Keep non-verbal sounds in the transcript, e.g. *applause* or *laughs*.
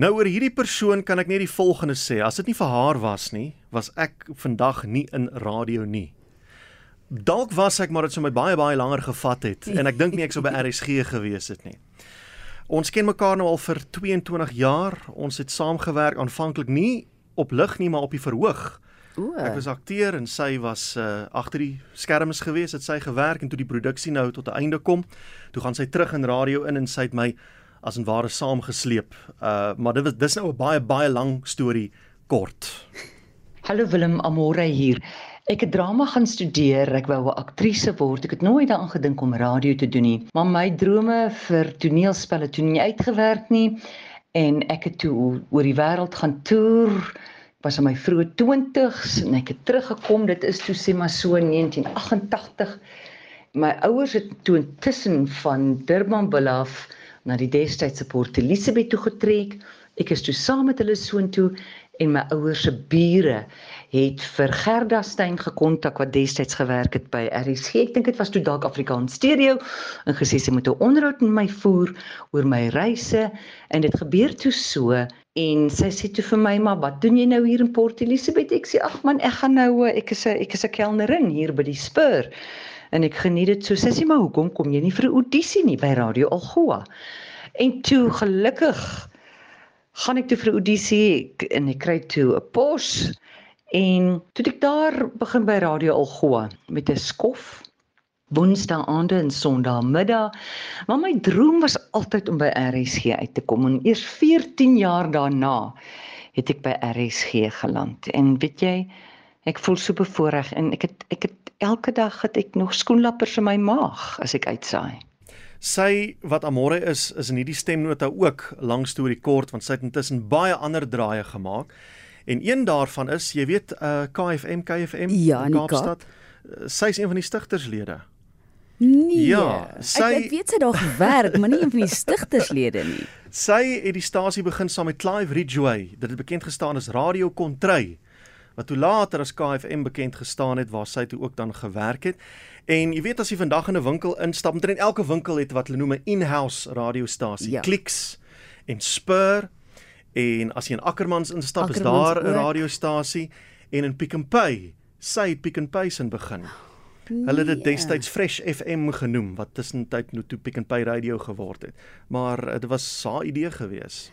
Nou oor hierdie persoon kan ek net die volgende sê: As dit nie vir haar was nie, was ek vandag nie in radio nie. Dalk was ek maar dit sou my baie baie langer gevat het en ek dink nie ek sou by RSG *laughs* gewees het nie. Ons ken mekaar nou al vir 22 jaar. Ons het saamgewerk aanvanklik nie op lig nie, maar op die verhoog. O. Ek was akteur en sy was uh agter die skerms gewees, het sy gewerk en toe die produksie nou tot 'n einde kom, toe gaan sy terug in radio in en sy het my as en ware saamgesleep. Uh maar dit was dis nou 'n baie baie lang storie kort. Hallo Willem Amore hier. Ek het drama gaan studeer. Ek wou 'n aktrise word. Ek het nooit daaraan gedink om radio te doen nie. Maar my drome vir toneelspelle toe nie uitgewerk nie en ek het toe oor die wêreld gaan toer. Ek was in my vroeë 20's en ek het teruggekom. Dit is toe sê maar so 1988. My ouers het toe intussen van Durbanville af na die destydse Port Elizabeth toe getrek. Ek is toe saam met hulle soontoe en my ouers se bure het vir Gerda Steyn gekontak wat destyds gewerk het by RSG. Ek dink dit was toe dalk Afrikaans Stereo en gesê sy moet 'n onderhoud met my voer oor my reise en dit gebeur toe so en sy sê toe vir my maar wat doen jy nou hier in Port Elizabeth? Ek sê ag man, ek gaan nou ek is 'n ek is 'n kelnerin hier by die Spur en ek geniet dit so. Sy sê maar hoekom kom jy nie vir 'n audisie nie by Radio Algoa? En toe gelukkig gaan ek toe vir 'n audisie en ek kry toe 'n pos en toe ek daar begin by Radio Algoa met 'n skof Woensdae aande en Sondae middag. Maar my droom was altyd om by RSG uit te kom en eers 14 jaar daarna het ek by RSG geland. En weet jy, ek voel so bevoorreg en ek het ek het elke dag het ek nog skoenlappers in my maag as ek uitsaai. Sy wat Amore is, is in hierdie stemnota ook lang storie kort want sy het intussen baie ander draaie gemaak. En een daarvan is, jy weet, uh KFM, KFM Ja, in Kaapstad. Uh, Sy is een van die stigterslede. Nee. Ja, sy- ek, ek weet sy daar gewerk, maar nie een van die stigterslede nie. *laughs* Sy het die stasie begin saam met Clive Ridgway. Dit het bekend gestaan as Radio Kontry wat toe later as KFM bekend gestaan het waar sy toe ook dan gewerk het. En jy weet as jy vandag in 'n winkel instap, omtrent elke winkel het wat hulle noem 'n in-house radiostasie, Ja. Clicks en Spur. En as jy in Ackermans instap, is Ackermans daar 'n radiostasie en in Pick n Pay, sy het Pick n Pay sin begin. Hulle het dit Nee. destyds Fresh FM genoem wat tussentyd nou toe Pick n Pay radio geword het. Maar uh, dit was haar idee gewees.